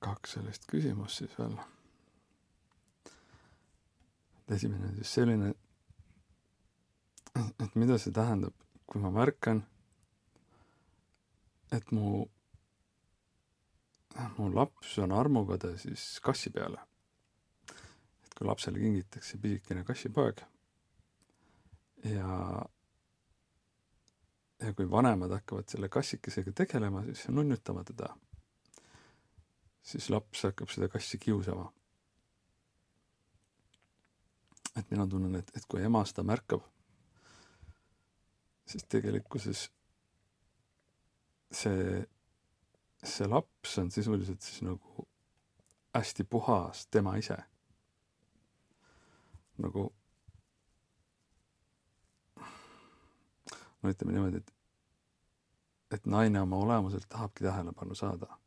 kaks sellist küsimust siis veel. esimene on siis selline, et mida see tähendab, kui ma märkan, et mu, mu laps on armukade siis kassi peale. et kui lapsele kingitakse pisikene kassipoeg ja ja kui vanemad hakkavad selle kassikesega tegelema, siis nunnutama teda, siis laps hakkab seda kassi kiusama. et mina tunnen, et, et kui ema seda märkab, siis tegelikkuses see, see laps on sisuliselt siis nagu hästi puhas tema ise. nagu no ütleme niimoodi, et, et naine oma olemuselt tahabki tähelepanu saada.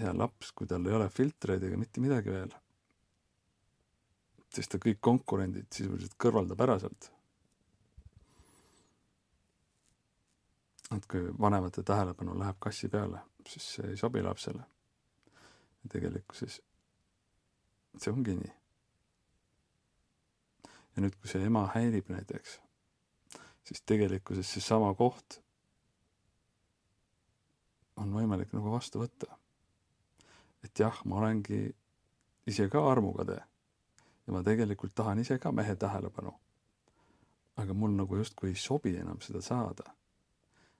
Ja laps, kui tal ei ole filtreid ega mitte midagi veel, siis ta kõik konkurendid sisuliselt kõrvaldab ära sealt. et kui vanemate tähelepanu läheb kassi peale, siis see ei sobi lapsele. tegelikkuses see ongi nii ja nüüd, kui see ema häirib näiteks, siis tegelikkuses seesama koht on võimalik nagu vastu võtta. Et jah, ma olengi ise ka armukade ja ma tegelikult tahan ise ka mehe tähelepanu. aga mul nagu justkui ei sobi enam seda saada.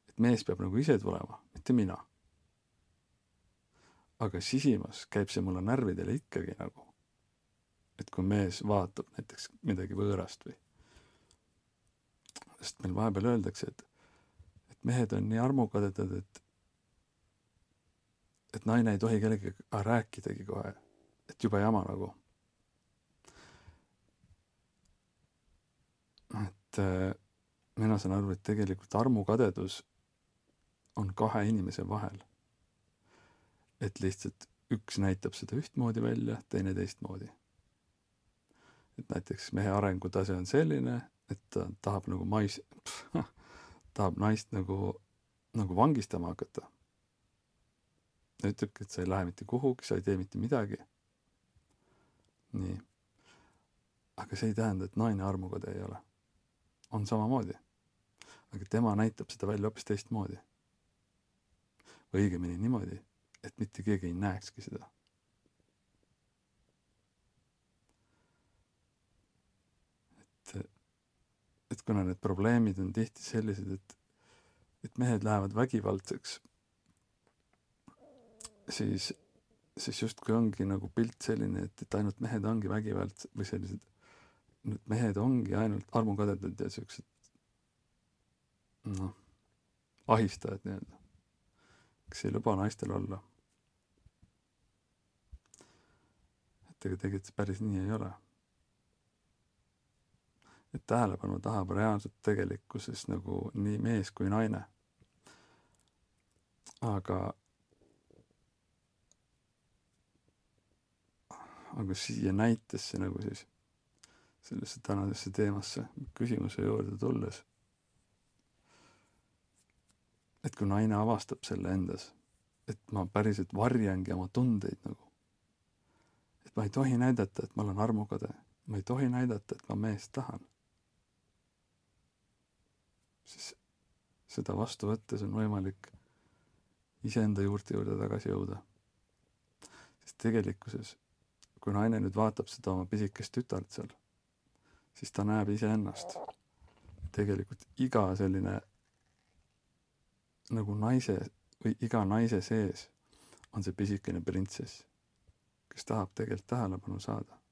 et mees peab nagu ise tulema, mitte mina. aga sisimas käib see mulle närvidele ikkagi nagu et kui mees vaatab näiteks midagi võõrast või sest meil vahepeal öeldakse, et, et mehed on nii armukadedad, et et naine ei tohi kellegagi rääkidagi kohe, et jube jama nagu. et äh, mina saan aru, et tegelikult armukadedus on kahe inimese vahel. et lihtsalt üks näitab seda ühtmoodi välja, teine teistmoodi et näiteks mehe arengutase on selline, et ta tahab nagu mais-, tahab naist nagu, nagu vangistama hakata. Ütlebki, et sa ei lähe mitte kuhugi, sa ei tee mitte midagi. nii. aga see ei tähenda, et naine armukade ei ole. on samamoodi. aga tema näitab seda välja hoopis teistmoodi. või õigemini niimoodi, et mitte keegi ei näekski seda et kuna need probleemid on tihti sellised, et, et mehed lähevad vägivaldseks, siis, siis justkui ongi nagu pilt selline, et, et ainult mehed ongi vägivald või sellised, need mehed ongi ainult armukadedad ja siuksed noh, ahistajad nii-öelda, kes ei luba naistel olla. et ega tegelikult see päris nii ei ole et tähelepanu tahab reaalselt tegelikkuses nagu nii mees kui naine. aga, aga siia näitesse nagu siis, sellesse tänasesse teemasse, küsimuse juurde tulles, et kui naine avastab selle endas, et ma päriselt varjangi oma tundeid nagu, et ma ei tohi näidata, et ma olen armukade, ma ei tohi näidata, et ma meest tahan siis seda vastu võttes on võimalik iseenda juurte juurde tagasi jõuda. sest tegelikkuses, kui naine nüüd vaatab seda oma pisikest tütart seal, siis ta näeb iseennast. tegelikult iga selline nagu naise või iga naise sees on see pisikene printsess, kes tahab tegelikult tähelepanu saada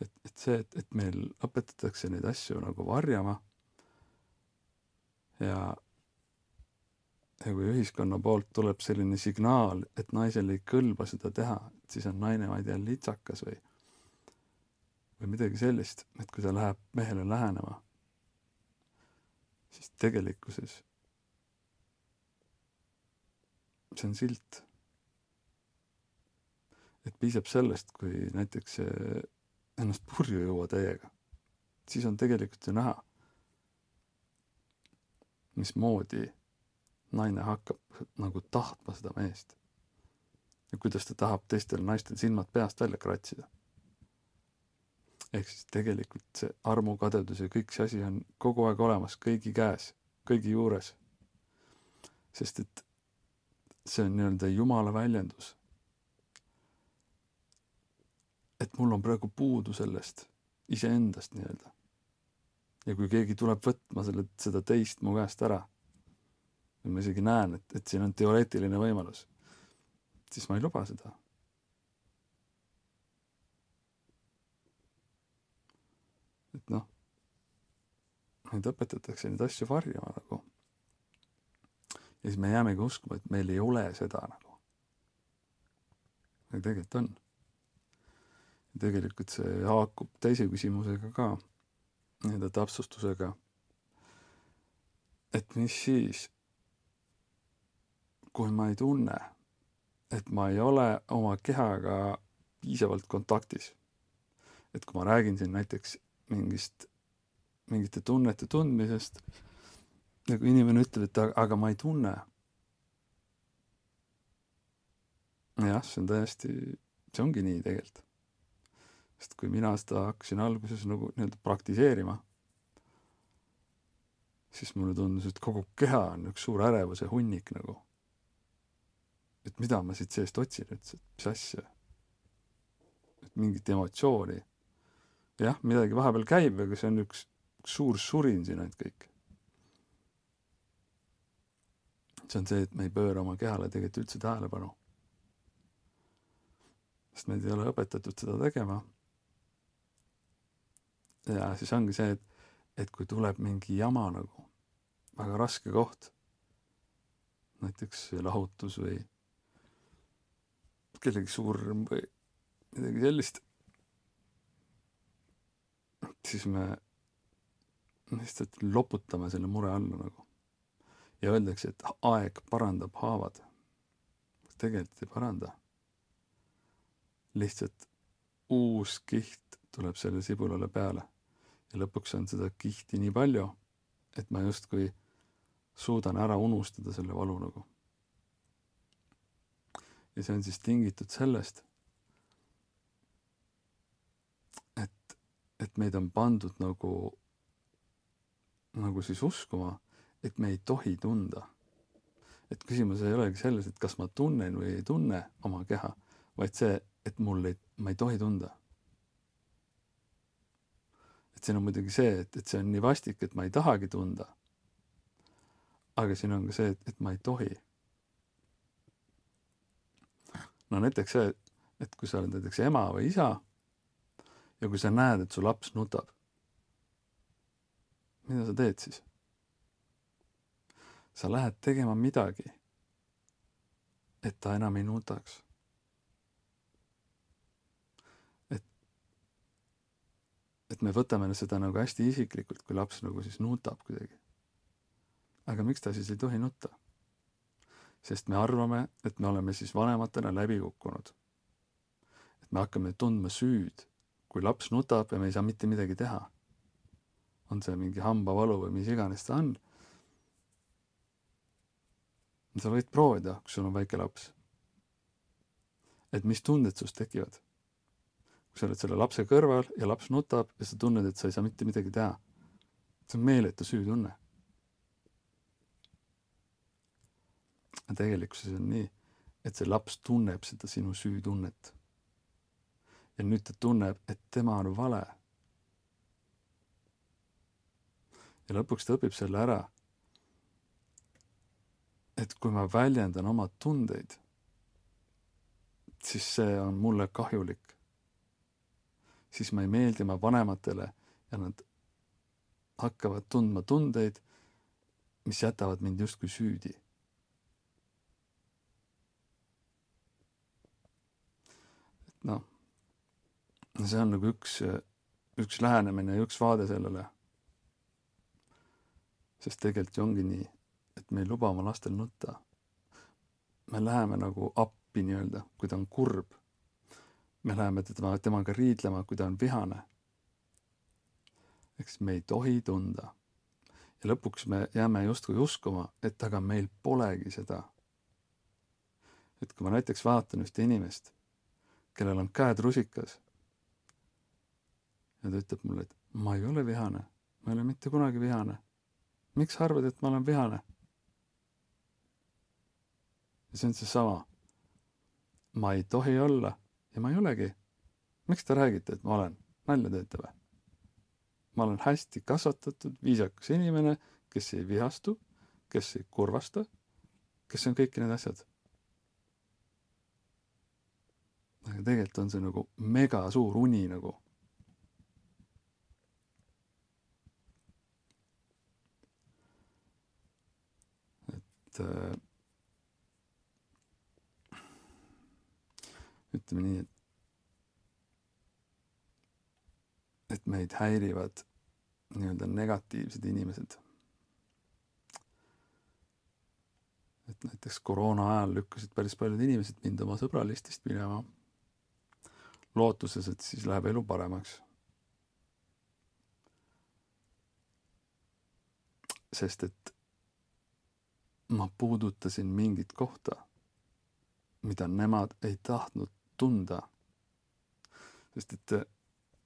et, et see, et, et meil õpetatakse neid asju nagu varjama ja ja kui ühiskonna poolt tuleb selline signaal, et naisel ei kõlba seda teha, et siis on naine, ma ei tea, litsakas või või midagi sellist, et kui ta läheb mehele lähenema, siis tegelikkuses see on silt. et piisab sellest, kui näiteks see ennast purju juua täiega, siis on tegelikult ju näha, mismoodi naine hakkab nagu tahtma seda meest. ja kuidas ta tahab teistel naistel silmad peast välja kratsida. ehk siis tegelikult see armukadedus ja kõik see asi on kogu aeg olemas kõigi käes, kõigi juures. sest et see on nii-öelda jumala väljendus. et mul on praegu puudu sellest iseendast nii-öelda. ja kui keegi tuleb võtma selle, seda teist mu käest ära, ma isegi näen, et, et siin on teoreetiline võimalus, siis ma ei luba seda. et noh, meid õpetatakse neid asju varjama nagu. ja siis me jäämegi uskuma, et meil ei ole seda nagu. aga tegelikult on tegelikult see haakub teise küsimusega ka, nii-öelda täpsustusega. et mis siis, kui ma ei tunne, et ma ei ole oma kehaga piisavalt kontaktis. et kui ma räägin siin näiteks mingist, mingite tunnete tundmisest, nagu inimene ütleb, et aga ma ei tunne. jah, see on täiesti, see ongi nii tegelikult sest kui mina seda hakkasin alguses nagu nii-öelda praktiseerima, siis mulle tundus, et kogu keha on üks suur ärevuse hunnik nagu. Et mida ma siit seest otsin üldse, et mis asja. et mingit emotsiooni. jah, midagi vahepeal käib, aga see on üks, suur surin siin ainult kõik. see on see, et me ei pööra oma kehale tegelikult üldse tähelepanu. sest meid ei ole õpetatud seda tegema ja siis ongi see, et, et kui tuleb mingi jama nagu, väga raske koht, näiteks lahutus või kellegi surm või midagi sellist, siis me lihtsalt loputame selle mure alla nagu. ja öeldakse, et aeg parandab haavad. tegelikult ei paranda. lihtsalt uus kiht tuleb sellele sibulale peale ja lõpuks on seda kihti nii palju, et ma justkui suudan ära unustada selle valu nagu. Ja see on siis tingitud sellest, et, et meid on pandud nagu, nagu siis uskuma, et me ei tohi tunda. et küsimus ei olegi selles, et kas ma tunnen või ei tunne oma keha, vaid see, et mul ei, ma ei tohi tunda et siin on muidugi see, et, et see on nii vastik, et ma ei tahagi tunda. aga siin on ka see, et, et ma ei tohi. No näiteks see, et kui sa oled näiteks ema või isa ja kui sa näed, et su laps nutab, mida sa teed siis? sa lähed tegema midagi, et ta enam ei nutaks et me võtame seda nagu hästi isiklikult, kui laps nagu siis nutab kuidagi. aga miks ta siis ei tohi nutta? Sest me arvame, et me oleme siis vanematena läbi kukkunud. et me hakkame tundma süüd, kui laps nutab ja me ei saa mitte midagi teha. on see mingi hambavalu või mis iganes ta on. sa võid proovida, kui sul on väike laps. et mis tunded sinust tekivad kui sa oled selle lapse kõrval ja laps nutab ja sa tunned, et sa ei saa mitte midagi teha. see on meeletu süütunne. Aga tegelikkuses on nii, et see laps tunneb seda sinu süütunnet. ja nüüd ta tunneb, et tema on vale. ja lõpuks ta õpib selle ära, et kui ma väljendan oma tundeid, siis see on mulle kahjulik siis ma ei meeldi oma vanematele ja nad hakkavad tundma tundeid, mis jätavad mind justkui süüdi. Noh, see on nagu üks, üks lähenemine ja üks vaade sellele. sest tegelikult ju ongi nii, et me ei luba oma lastel nutta. me läheme nagu appi nii-öelda, kui ta on kurb me läheme teda, temaga riidlema, kui ta on vihane. eks me ei tohi tunda. ja lõpuks me jääme justkui uskuma, et aga meil polegi seda. et kui ma näiteks vaatan ühte inimest, kellel on käed rusikas ja ta ütleb mulle, et ma ei ole vihane, ma ei ole mitte kunagi vihane. miks sa arvad, et ma olen vihane? ja see on seesama. ma ei tohi olla ja ma ei olegi. miks te räägite, et ma olen? nalja teete või? ma olen hästi kasvatatud, viisakas inimene, kes ei vihastu, kes ei kurvasta, kes on kõik need asjad. Aga tegelikult on see nagu mega suur uni nagu et äh, ütleme nii, et et meid häirivad nii-öelda negatiivsed inimesed. et näiteks koroona ajal lükkasid päris paljud inimesed mind oma sõbralistist minema, lootuses, et siis läheb elu paremaks. sest et ma puudutasin mingit kohta, mida nemad ei tahtnud tunda. sest et äh,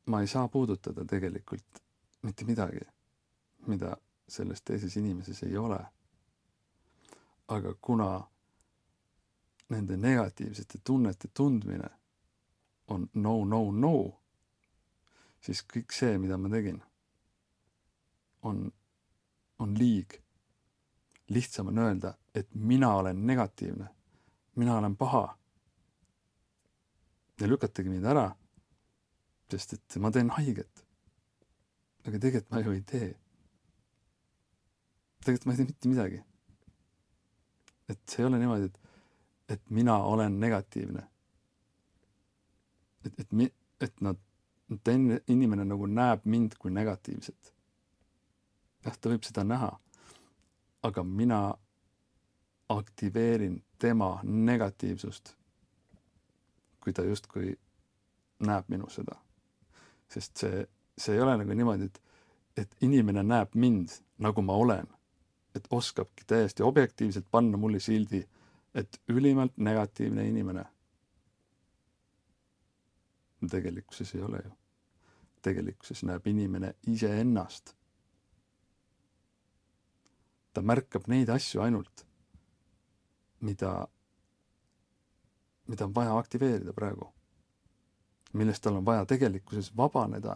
ma ei saa puudutada tegelikult mitte midagi, mida selles teises inimeses ei ole. aga kuna nende negatiivsete tunnete tundmine on no, no, no, siis kõik see, mida ma tegin, on, on liig lihtsam on öelda, et mina olen negatiivne, mina olen paha. ja lükatagi mind ära, sest et ma teen haiget. aga tegelikult ma ju ei tee. tegelikult ma ei tee mitte midagi. et see ei ole niimoodi, et, et mina olen negatiivne. Et, et et nad, et inimene nagu näeb mind kui negatiivset. jah, ta võib seda näha aga mina aktiveerin tema negatiivsust, kui ta justkui näeb minu seda. sest see, see ei ole nagu niimoodi, et, et inimene näeb mind, nagu ma olen. et oskabki täiesti objektiivselt panna mulle sildi, et ülimalt negatiivne inimene. Tegelikkuses ei ole ju. tegelikkuses näeb inimene iseennast ta märkab neid asju ainult, mida, mida on vaja aktiveerida praegu. millest tal on vaja tegelikkuses vabaneda,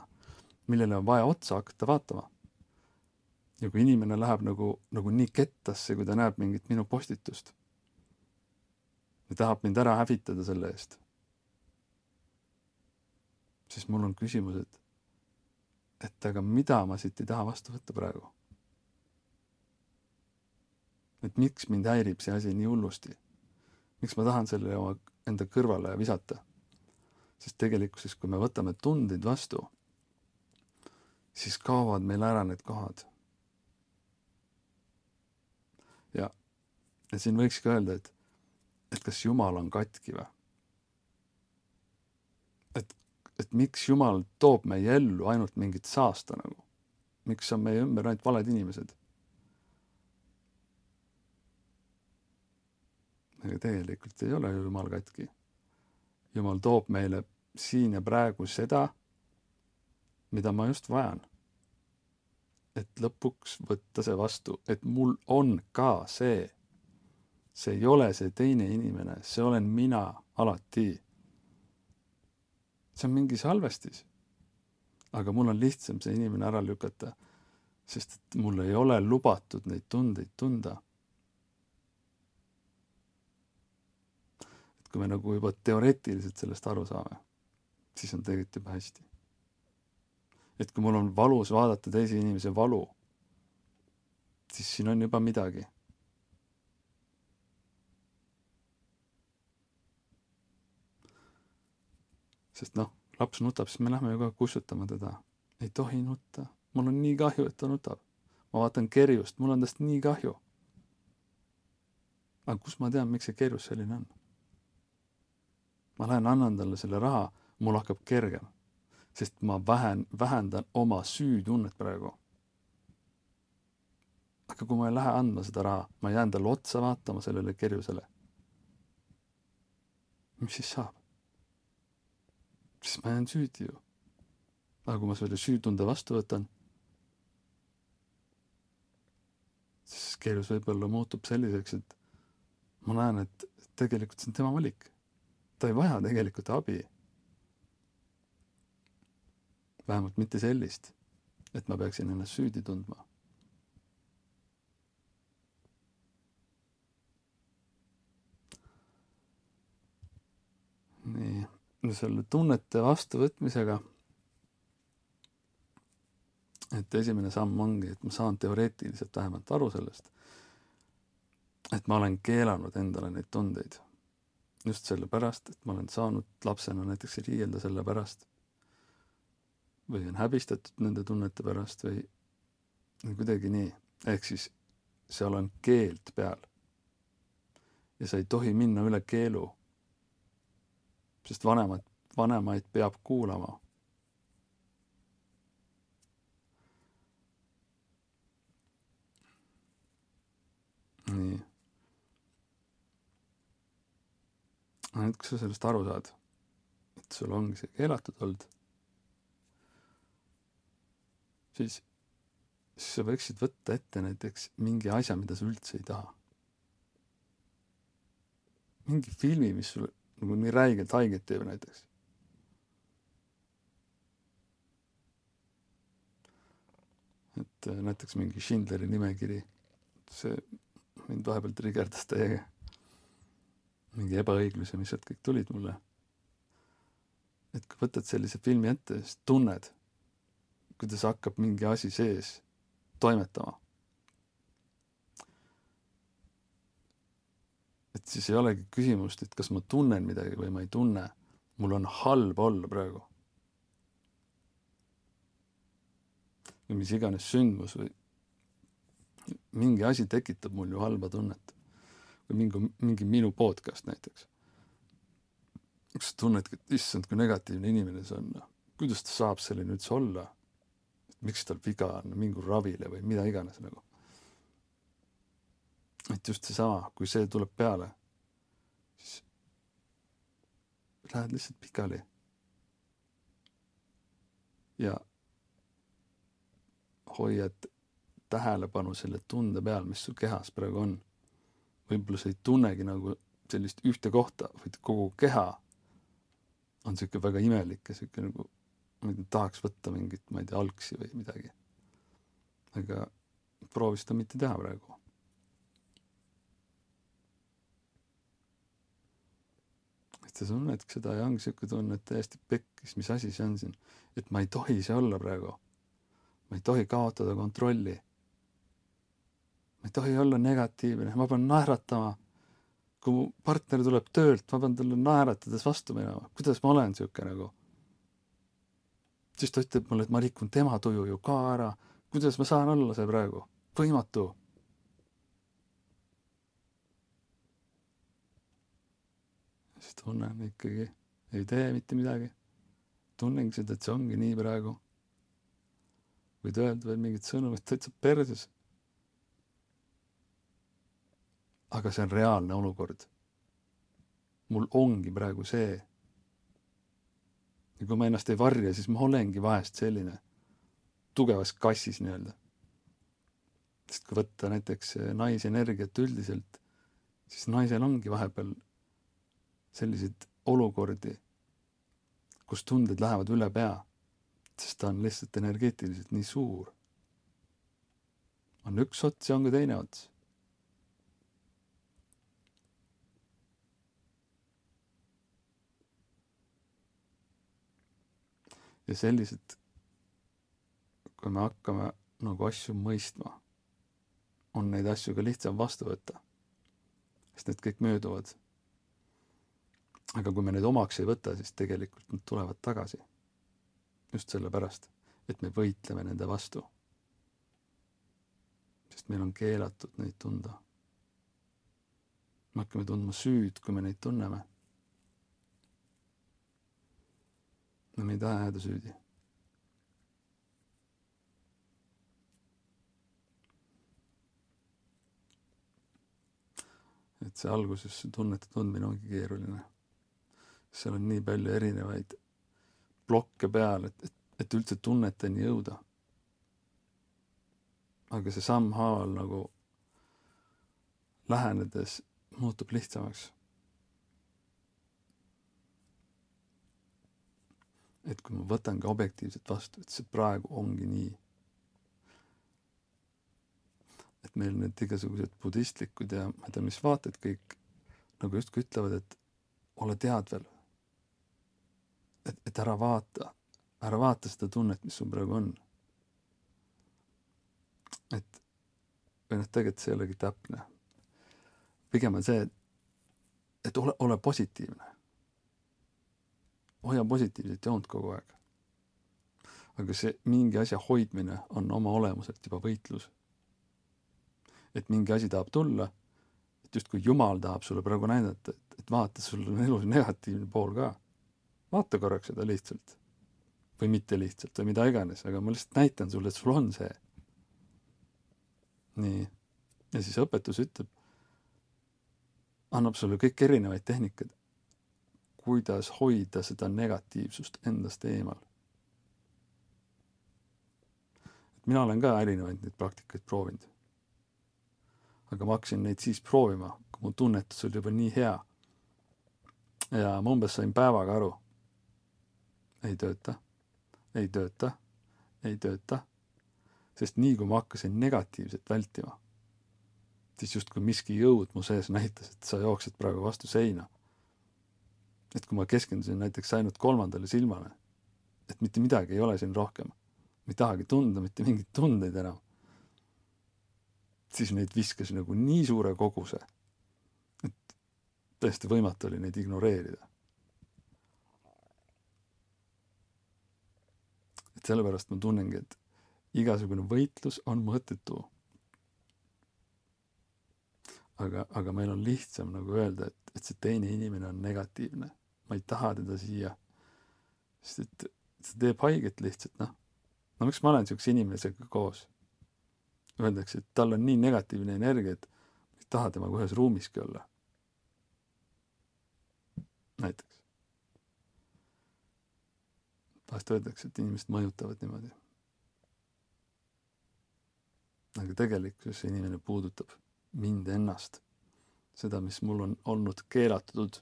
millele on vaja otsa hakata vaatama. ja kui inimene läheb nagu, nagu nii kettasse, kui ta näeb mingit minu postitust ja tahab mind ära hävitada selle eest, siis mul on küsimus, et, et aga mida ma siit ei taha vastu võtta praegu et miks mind häirib see asi nii hullusti. miks ma tahan selle oma enda kõrvale visata. sest tegelikkuses, kui me võtame tundeid vastu, siis kaovad meil ära need kohad. ja, ja siin võikski öelda, et, et kas Jumal on katki või? Et, miks Jumal toob meie ellu ainult mingit saasta nagu? miks on meie ümber ainult valed inimesed? aga tegelikult ei ole ju Jumal katki. Jumal toob meile siin ja praegu seda, mida ma just vajan. et lõpuks võtta see vastu, et mul on ka see. see ei ole see teine inimene, see olen mina alati. See on mingi salvestis. aga mul on lihtsam see inimene ära lükata, sest et mul ei ole lubatud neid tundeid tunda kui me nagu juba teoreetiliselt sellest aru saame, siis on tegelikult juba hästi. et kui mul on valus vaadata teise inimese valu, siis siin on juba midagi. Sest noh, laps nutab, siis me lähme ju kohe kussutama teda. ei tohi nutta, mul on nii kahju, et ta nutab. ma vaatan kerjust, mul on tast nii kahju. aga kust ma tean, miks see kerjus selline on? ma lähen annan talle selle raha, mul hakkab kergem. sest ma vähen, vähendan oma süütunnet praegu. aga kui ma ei lähe andma seda raha, ma jään talle otsa vaatama, sellele kerjusele. mis siis saab? Siis ma jään süüdi ju. aga kui ma selle süütunde vastu võtan, siis kerjus võib-olla muutub selliseks, et ma näen, et tegelikult see on tema valik. ta ei vaja tegelikult abi. vähemalt mitte sellist, et ma peaksin ennast süüdi tundma nii, selle tunnete vastuvõtmisega. et esimene samm ongi, et ma saan teoreetiliselt vähemalt aru sellest, et ma olen keelanud endale neid tundeid. just sellepärast, et ma olen saanud lapsena näiteks riielda selle pärast või on häbistatud nende tunnete pärast või, kuidagi nii. ehk siis seal on keeld peal. ja sa ei tohi minna üle keelu sest vanemad, vanemaid peab kuulama. nii. nüüd, kui sa sellest aru saad, et sul ongi see keelatud olnud, siis, siis sa võiksid võtta ette näiteks mingi asja, mida sa üldse ei taha. mingi filmi, mis sulle nagu nii räigelt haiget teeb näiteks. et äh, näiteks mingi Schindleri nimekiri, see mind vahepeal trigerdas täiega. mingi ebaõiglus ja mis sealt kõik tulid mulle. et kui võtad sellise filmi ette, siis tunned, kuidas hakkab mingi asi sees toimetama et siis ei olegi küsimust, et kas ma tunnen midagi või ma ei tunne. mul on halb olla praegu. või mis iganes sündmus või mingi asi tekitab mul ju halba tunnet. või mingi, mingi minu podcast näiteks. kas sa tunnedki, et issand, kui negatiivne inimene see on, noh. kuidas ta saab selline üldse olla? miks tal viga on, mingu ravile või mida iganes nagu et just seesama, kui see tuleb peale, siis lähed lihtsalt pikali. ja hoiad tähelepanu selle tunde peal, mis sul kehas praegu on. võib-olla sa ei tunnegi nagu sellist ühte kohta, vaid kogu keha on niisugune väga imelik ja niisugune nagu, ma ei tea, tahaks võtta mingit, ma ei tea, algsi või midagi. aga proovi seda mitte teha praegu et sa tunnedki seda ja ongi siuke tunne, et täiesti pekkis, mis asi see on siin. et ma ei tohi see olla praegu. ma ei tohi kaotada kontrolli. ma ei tohi olla negatiivne, ma pean naeratama. kui mu partner tuleb töölt, ma pean talle naeratades vastu minema, kuidas ma olen siuke nagu. siis ta ütleb mulle, et ma rikun tema tuju ju ka ära. kuidas ma saan olla see praegu? võimatu siis tunnen ikkagi, ei tee mitte midagi. tunnengi seda, et see ongi nii praegu. võid öelda veel mingit sõnumit täitsa perses. aga see on reaalne olukord. mul ongi praegu see. ja kui ma ennast ei varja, siis ma olengi vahest selline tugevas kassis nii-öelda. sest kui võtta näiteks naisenergiat üldiselt, siis naisel ongi vahepeal selliseid olukordi, kus tunded lähevad üle pea, sest ta on lihtsalt energeetiliselt nii suur. on üks ots ja on ka teine ots. ja sellised, kui me hakkame nagu asju mõistma, on neid asju ka lihtsam vastu võtta. sest need kõik mööduvad aga kui me neid omaks ei võta, siis tegelikult nad tulevad tagasi. just sellepärast, et me võitleme nende vastu. sest meil on keelatud neid tunda. me hakkame tundma süüd, kui me neid tunneme. no me ei taha jääda süüdi. et see alguses tunnete tundmine ongi keeruline. Seal on nii palju erinevaid plokke peal, et, et, et üldse tunneteni jõuda. aga see sammhaaval nagu lähenedes muutub lihtsamaks. et kui ma võtangi objektiivselt vastu, et see praegu ongi nii. et meil need igasugused budistlikud ja ma ei tea, mis vaated kõik nagu justkui ütlevad, et ole teadvel. Et, et ära vaata, ära vaata seda tunnet, mis sul praegu on. et või noh, tegelikult see ei olegi täpne pigem on see, et, et ole, ole positiivne. hoia positiivset joont kogu aeg. aga see mingi asja hoidmine on oma olemuselt juba võitlus. et mingi asi tahab tulla, et justkui Jumal tahab sulle praegu näidata, et, et vaata, sul on elus negatiivne pool ka. Vaata korraks seda lihtsalt. või mitte lihtsalt või mida iganes, aga ma lihtsalt näitan sulle, et sul on see. nii. ja siis õpetus ütleb annab sulle kõik erinevaid tehnikaid, kuidas hoida seda negatiivsust endast eemal. et mina olen ka erinevaid neid praktikaid proovinud. aga ma hakkasin neid siis proovima, kui mu tunnetus oli juba nii hea. ja ma umbes sain päevaga aru. Ei tööta, ei tööta, ei tööta. sest nii kui ma hakkasin negatiivset vältima siis justkui miski jõud mu sees näitas, et sa jooksed praegu vastu seina. et kui ma keskendusin näiteks ainult kolmandale silmale, et mitte midagi ei ole siin rohkem, ma ei tahagi tunda mitte mingeid tundeid enam, siis neid viskas nagu nii suure koguse, et täiesti võimatu oli neid ignoreerida. Et sellepärast ma tunnengi, et igasugune võitlus on mõttetu aga, aga meil on lihtsam nagu öelda, et, et see teine inimene on negatiivne. ma ei taha teda siia. sest et see teeb haiget lihtsalt, noh. no miks ma olen siukse inimesega koos? Öeldakse, et tal on nii negatiivne energia, et ei taha temaga ühes ruumiski olla. näiteks. Vahest öeldakse, et inimesed mõjutavad niimoodi. aga tegelikkuses inimene puudutab mind ennast, seda, mis mul on olnud keelatud.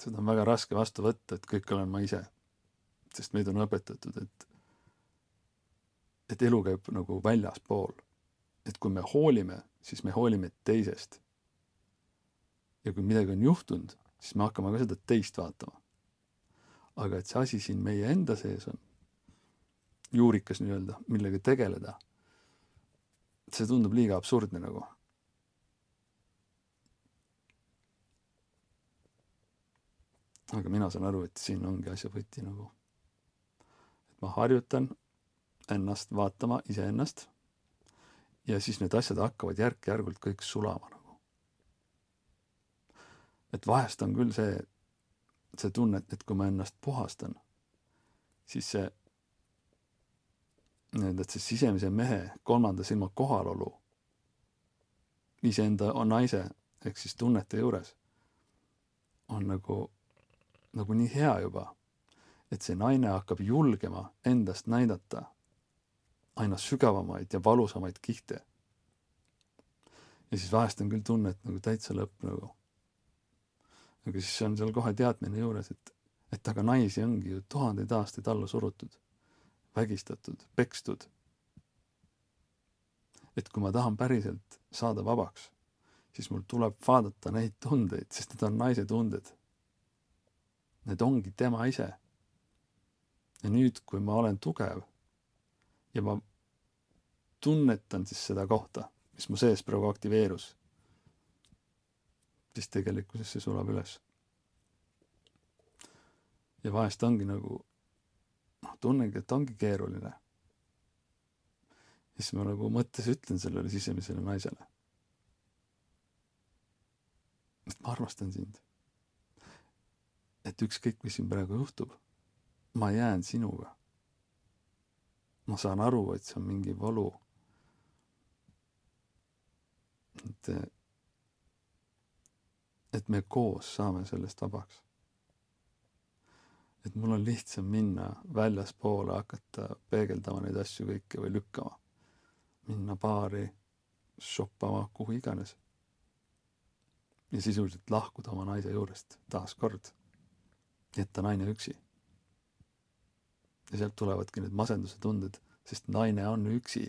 seda on väga raske vastu võtta, et kõik olen ma ise. sest meid on õpetatud, et, et elu käib nagu väljaspool. et kui me hoolime, siis me hoolime teisest. ja kui midagi on juhtunud, siis me hakkame ka seda teist vaatama. Aga et see asi siin meie enda sees on, juurikas nii-öelda, millega tegeleda see tundub liiga absurdne nagu. aga mina saan aru, et siin ongi asja võti nagu. et ma harjutan ennast vaatama iseennast ja siis need asjad hakkavad järk-järgult kõik sulama nagu. et vahest on küll see, see tunne, et kui ma ennast puhastan, siis see nii-öelda, et see sisemise mehe kolmanda silma kohalolu iseenda naise ehk siis tunnete juures on nagu, nagu nii hea juba, et see naine hakkab julgema endast näidata aina sügavamaid ja valusamaid kihte. ja siis vahest on küll tunne, et nagu täitsa lõpp nagu. Aga siis on seal kohe teadmine juures, et, et aga naisi ongi ju tuhandeid aastaid alla surutud vägistatud, pekstud. et kui ma tahan päriselt saada vabaks, siis mul tuleb vaadata neid tundeid, sest need on naise tunded. Need ongi tema ise. ja nüüd, kui ma olen tugev ja ma tunnetan siis seda kohta, mis mu sees praegu aktiveerus, siis tegelikkuses see sulab üles. ja vahest ongi nagu noh, tunnengi, et ongi keeruline. siis ma nagu mõttes ütlen sellele sisemisele naisele. et ma armastan sind. et ükskõik, mis siin praegu juhtub, ma jään sinuga. ma saan aru, et see on mingi valu. et et me koos saame sellest vabaks. et mul on lihtsam minna väljaspoole, hakata peegeldama neid asju kõiki või lükkama. minna baari, shoppama, kuhu iganes. ja sisuliselt lahkuda oma naise juurest taaskord. jätta naine üksi. ja sealt tulevadki need masenduse tunded, sest naine on üksi.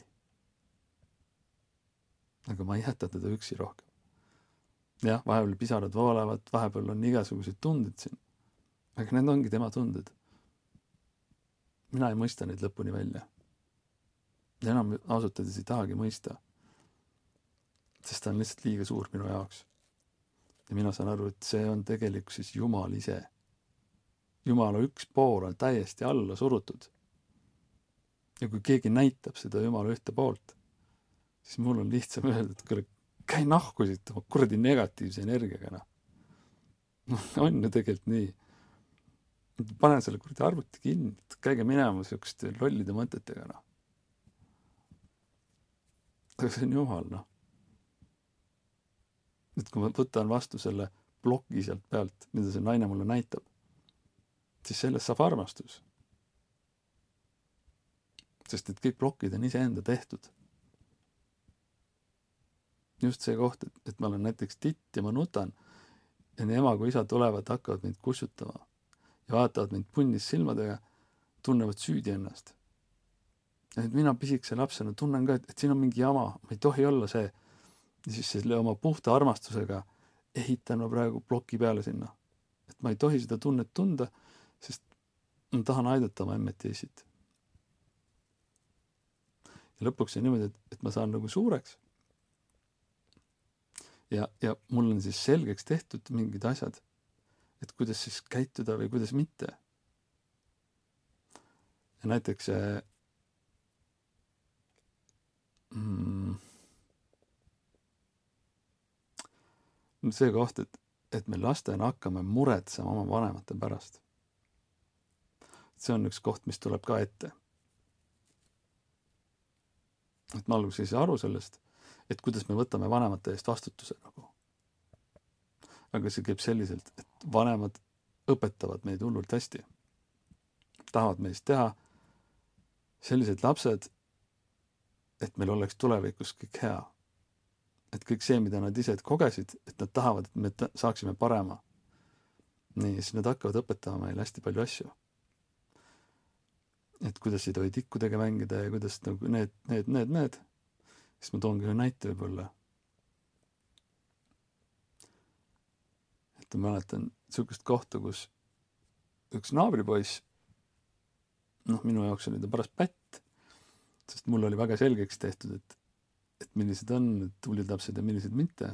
aga ma ei jäta teda üksi rohkem jah, vahepeal pisarad voolavad, vahepeal on igasuguseid tundeid siin. aga need ongi tema tunded. mina ei mõista neid lõpuni välja. ja enam ausalt öeldes ei tahagi mõista. sest ta on lihtsalt liiga suur minu jaoks. ja mina saan aru, et see on tegelikkuses Jumal ise. Jumala üks pool on täiesti alla surutud. ja kui keegi näitab seda Jumala ühte poolt, siis mul on lihtsam öelda, et kuule, käi nahku siit kuradi negatiivse energiaga, noh. noh, on ju tegelikult nii. pane selle kuradi arvuti kinni, käige minema siukeste lollide mõtetega, noh. aga see on jumal, noh. et kui ma võtan vastu selle ploki sealt pealt, mida see naine mulle näitab, siis sellest saab armastus. sest et kõik plokid on iseenda tehtud just see koht, et, et ma olen näiteks titt ja ma nutan ja nii ema kui isa tulevad, hakkavad mind kussutama ja vaatavad mind punnis silmadega, tunnevad süüdi ennast. nüüd mina pisikese lapsena tunnen ka, et, et siin on mingi jama, ma ei tohi olla see. ja siis selle oma puhta armastusega ehitan ma praegu ploki peale sinna. et ma ei tohi seda tunnet tunda, sest ma tahan aidata oma emmet ja issit. ja lõpuks on niimoodi, et, et ma saan nagu suureks ja, ja mul on siis selgeks tehtud mingid asjad, et kuidas siis käituda või kuidas mitte. ja näiteks see mm, see koht, et, et me lastena hakkame muretsema oma vanemate pärast. see on üks koht, mis tuleb ka ette. et ma alguses ei saa aru sellest et kuidas me võtame vanemate eest vastutuse nagu. aga see käib selliselt, et vanemad õpetavad meid hullult hästi. tahavad meist teha sellised lapsed, et meil oleks tulevikus kõik hea. et kõik see, mida nad ise kogesid, et nad tahavad, et me saaksime parema. nii, siis nad hakkavad õpetama meile hästi palju asju. et kuidas ei tohi tikkudega mängida ja kuidas nagu need, need, need, need siis ma toongi ühe näite võib-olla. et ma mäletan niisugust kohta, kus üks naabripoiss, noh, minu jaoks oli ta paras pätt, sest mul oli väga selgeks tehtud, et, et millised on need tublid lapsed ja millised mitte,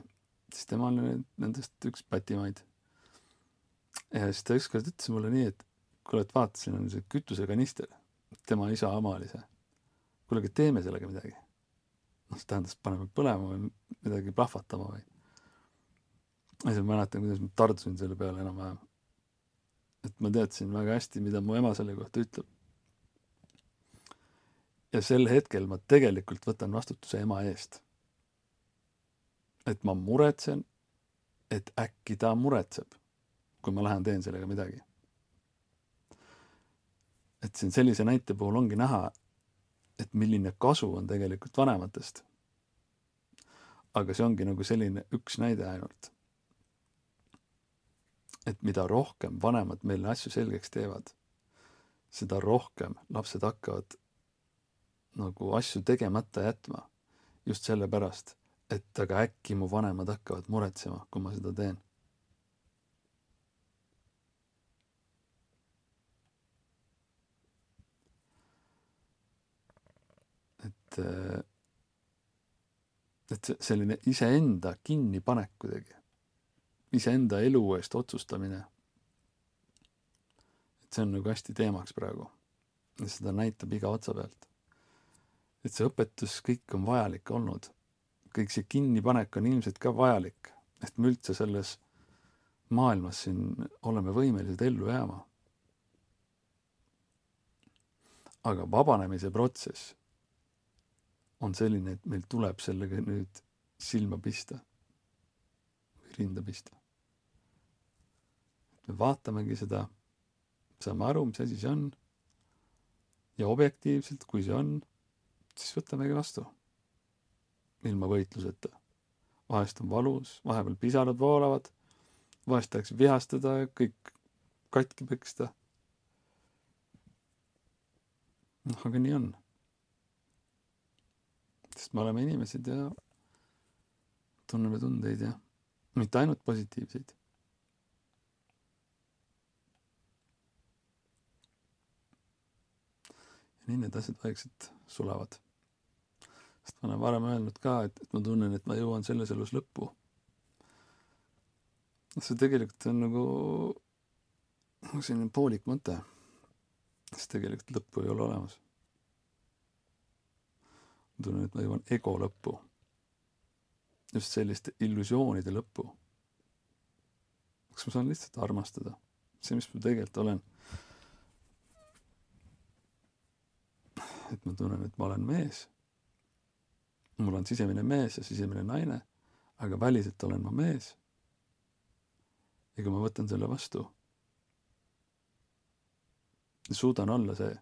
siis tema oli nendest üks pätimaid. ja siis ta ükskord ütles mulle nii, et kuule, et vaata, siin on see kütusekanister, tema isa oma oli see. kuule, aga teeme sellega midagi noh, see tähendas, paneme põlema või midagi plahvatama või. ja siis ma mäletan, kuidas ma tardusin selle peale enam-vähem. et ma teadsin väga hästi, mida mu ema selle kohta ütleb. ja sel hetkel ma tegelikult võtan vastutuse ema eest. et ma muretsen, et äkki ta muretseb, kui ma lähen teen sellega midagi. et siin sellise näite puhul ongi näha, et milline kasu on tegelikult vanematest. aga see ongi nagu selline üks näide ainult. et mida rohkem vanemad meile asju selgeks teevad, seda rohkem lapsed hakkavad nagu asju tegemata jätma. just sellepärast, et aga äkki mu vanemad hakkavad muretsema, kui ma seda teen et, et selline iseenda kinnipanek kuidagi, iseenda elu eest otsustamine. et see on nagu hästi teemaks praegu. ja seda näitab iga otsa pealt. et see õpetus, kõik on vajalik olnud. kõik see kinnipanek on ilmselt ka vajalik, et me üldse selles maailmas siin oleme võimelised ellu jääma. aga vabanemise protsess on selline, et meil tuleb sellega nüüd silma pista või rinda pista. me vaatamegi seda, saame aru, mis asi see on. ja objektiivselt, kui see on, siis võtamegi vastu. ilma võitluseta. vahest on valus, vahepeal pisarad voolavad, vahest tahaks vihastada ja kõik katki peksta. noh, aga nii on. Sest me oleme inimesed ja tunneme tundeid ja mitte ainult positiivseid. ja nii need asjad vaikselt sulavad. sest ma olen varem öelnud ka, et, et ma tunnen, et ma jõuan selles elus lõppu. see tegelikult on nagu, nagu selline poolik mõte. sest tegelikult lõppu ei ole olemas. Tunnen, et ma jõuan ego lõppu just selliste illusioonide lõppu. kas ma saan lihtsalt armastada? see, mis ma tegelikult olen. et ma tunnen, et ma olen mees. mul on sisemine mees ja sisemine naine, aga väliselt olen ma mees. ja kui ma võtan selle vastu, suudan olla see.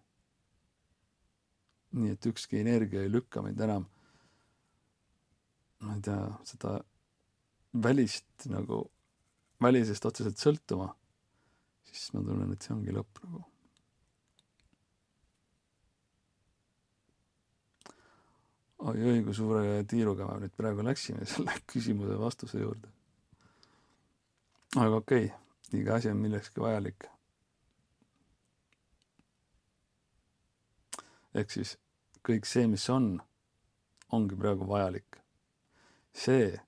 Nii et ükski energia ei lükka mind enam ma ei tea, seda välist nagu, välisest otseselt sõltuma, siis ma tunnen, et see ongi lõpp nagu. oi-oi, kui suure tiiruga me nüüd praegu läksime selle küsimuse vastuse juurde. aga okei okay,, iga asi on millekski vajalik. ehk siis kõik see, mis on, ongi praegu vajalik see,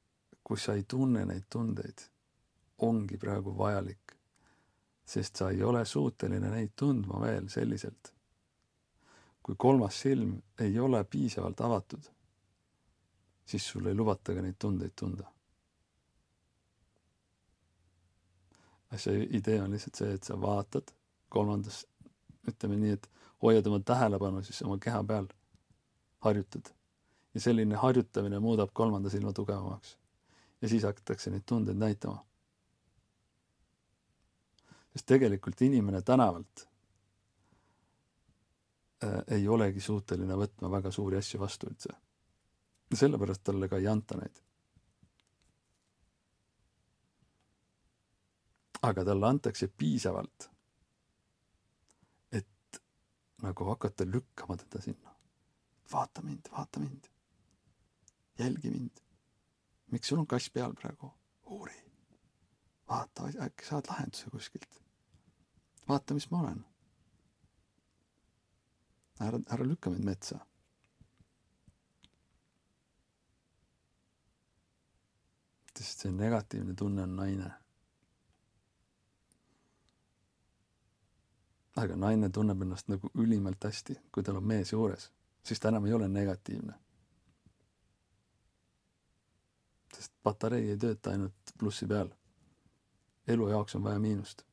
kus sa ei tunne neid tundeid, ongi praegu vajalik, sest sa ei ole suuteline neid tundma veel selliselt. kui kolmas silm ei ole piisavalt avatud, siis sul ei lubata ka neid tundeid tunda. asja idee on lihtsalt see, et sa vaatad kolmandas, ütleme nii, et hoiad oma tähelepanu siis oma keha peal, harjutad ja selline harjutamine muudab kolmanda silma tugevamaks. ja siis hakatakse neid tundeid näitama. sest tegelikult inimene tänavalt äh, ei olegi suuteline võtma väga suuri asju vastu üldse. sellepärast talle ka ei anta neid. aga talle antakse piisavalt, et nagu hakata lükkama teda sinna. Vaata mind, vaata mind jälgi mind. miks sul on kass peal praegu? uuri. vaata, äkki saad lahenduse kuskilt. vaata, mis ma olen. ära, ära lükka mind metsa. sest see negatiivne tunne on naine. aga naine tunneb ennast nagu ülimalt hästi, kui tal on mees juures, siis ta enam ei ole negatiivne sest patarei ei tööta ainult plussi peal. elu jaoks on vaja miinust.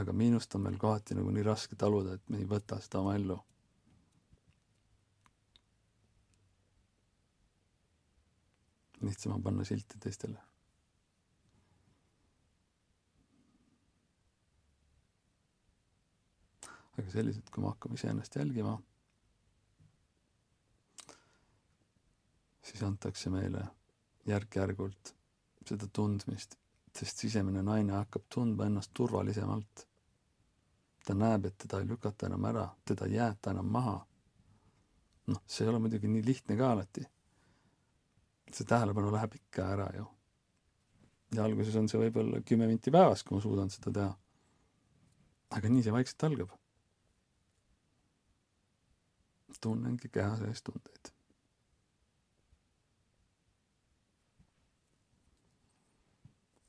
aga miinust on meil kohati nagu nii raske taluda, et me ei võta seda oma ellu. lihtsam on panna silti teistele. Aga selliselt, kui me hakkame iseennast jälgima siis antakse meile järk-järgult seda tundmist, sest sisemine naine hakkab tundma ennast turvalisemalt. ta näeb, et teda ei lükata enam ära, teda ei jäeta enam maha. noh, see ei ole muidugi nii lihtne ka alati. see tähelepanu läheb ikka ära ju. ja alguses on see võib-olla kümme minti päevas, kui ma suudan seda teha. aga nii see vaikselt algab. Tunnengi keha sees tundeid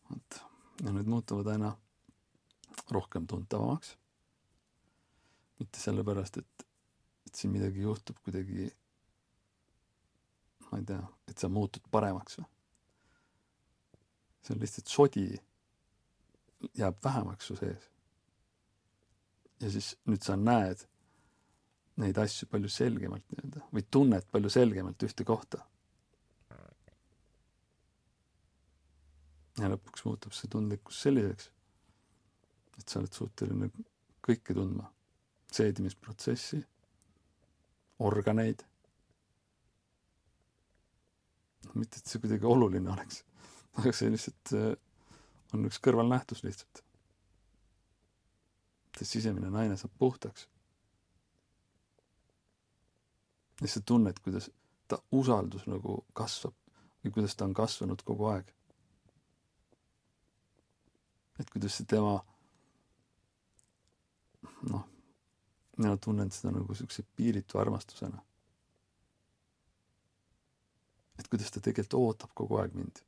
vot, ja need muutuvad aina rohkem tuntavamaks. mitte sellepärast, et, et siin midagi juhtub kuidagi, ma ei tea, et sa muutud paremaks või. see on lihtsalt sodi jääb vähemaks su sees. ja siis nüüd sa näed neid asju palju selgemalt nii-öelda või tunned palju selgemalt ühte kohta ja lõpuks muutub see tundlikkus selliseks, et sa oled suuteline kõike tundma, seedimisprotsessi, organeid. mitte, et see kuidagi oluline oleks, aga see lihtsalt äh, on üks kõrvalnähtus lihtsalt. see sisemine naine saab puhtaks. Ja sa tunned, kuidas ta usaldus nagu kasvab või kuidas ta on kasvanud kogu aeg. et kuidas see tema noh, mina tunnen seda nagu siukse piiritu armastusena. et kuidas ta tegelikult ootab kogu aeg mind.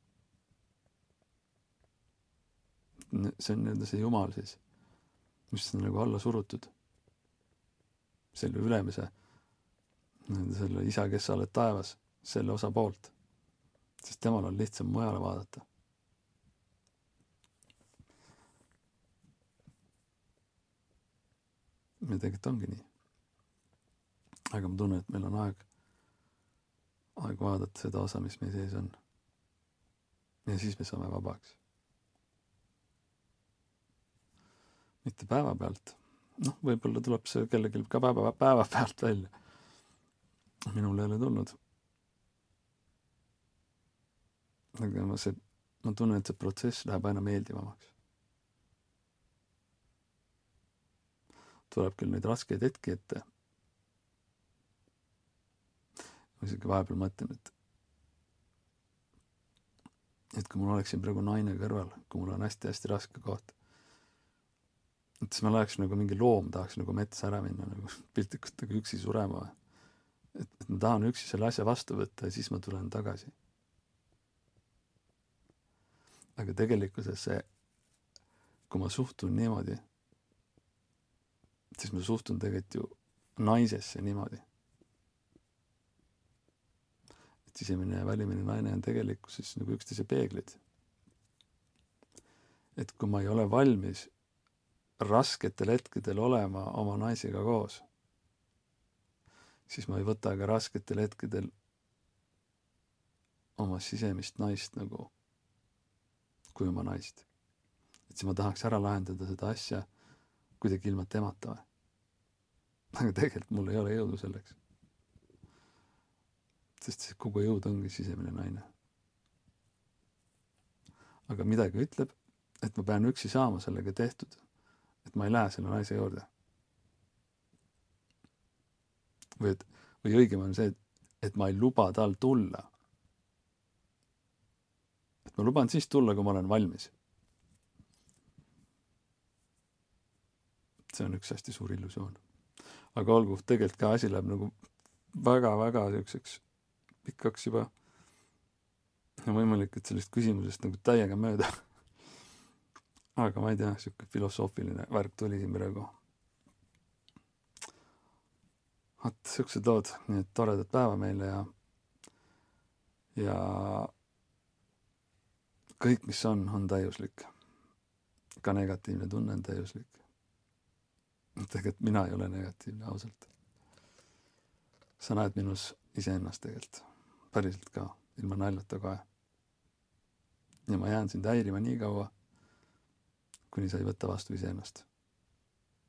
see on nii-öelda see jumal siis, mis on nagu alla surutud. selle ülemise, selle isa, kes sa oled taevas, selle osa poolt. sest temal on lihtsam mujale vaadata ja tegelikult ongi nii. aga ma tunnen, et meil on aeg, aeg vaadata seda osa, mis meie sees on. ja siis me saame vabaks. mitte päevapealt. noh, võib-olla tuleb see kellelgi ka päeva, päevapealt välja. Minul ei ole tulnud. aga ma see, ma tunnen, et see protsess läheb aina meeldivamaks tuleb küll neid raskeid hetki ette. ma isegi vahepeal mõtlen, et et kui mul oleks siin praegu naine kõrval, kui mul on hästi-hästi raske koht, et siis ma läheks nagu mingi loom, tahaks nagu metsa ära minna nagu piltlikult nagu üksi surema. Et, et ma tahan üksi selle asja vastu võtta ja siis ma tulen tagasi. aga tegelikkuses see, kui ma suhtun niimoodi siis ma suhtun tegelikult ju naisesse niimoodi. et sisemine ja välimine naine on tegelikkuses nagu üksteise peeglid. et kui ma ei ole valmis rasketel hetkedel olema oma naisega koos, siis ma ei võta ka rasketel hetkedel oma sisemist naist nagu kui oma naist. et siis ma tahaks ära lahendada seda asja kuidagi ilma temata või aga tegelikult mul ei ole jõudu selleks. sest kogu jõud ongi sisemine naine. aga midagi ütleb, et ma pean üksi saama sellega tehtud. et ma ei lähe selle naise juurde. Või et, või õigem on see, et, et ma ei luba tal tulla. et ma luban siis tulla, kui ma olen valmis. see on üks hästi suur illusioon aga olgu, tegelikult ka asi läheb nagu väga-väga siukseks pikaks juba. võimalik, et sellest küsimusest nagu täiega mööda. aga ma ei tea, sihuke filosoofiline värk tuli siin praegu. Vot siuksed lood, nii et toredat päeva meile ja, ja kõik, mis on, on täiuslik. ka negatiivne tunne on täiuslik tegelikult mina ei ole negatiivne, ausalt. sa näed minus iseennast tegelikult, päriselt ka, ilma naljata kohe. ja ma jään sind häirima nii kaua, kuni sa ei võta vastu iseennast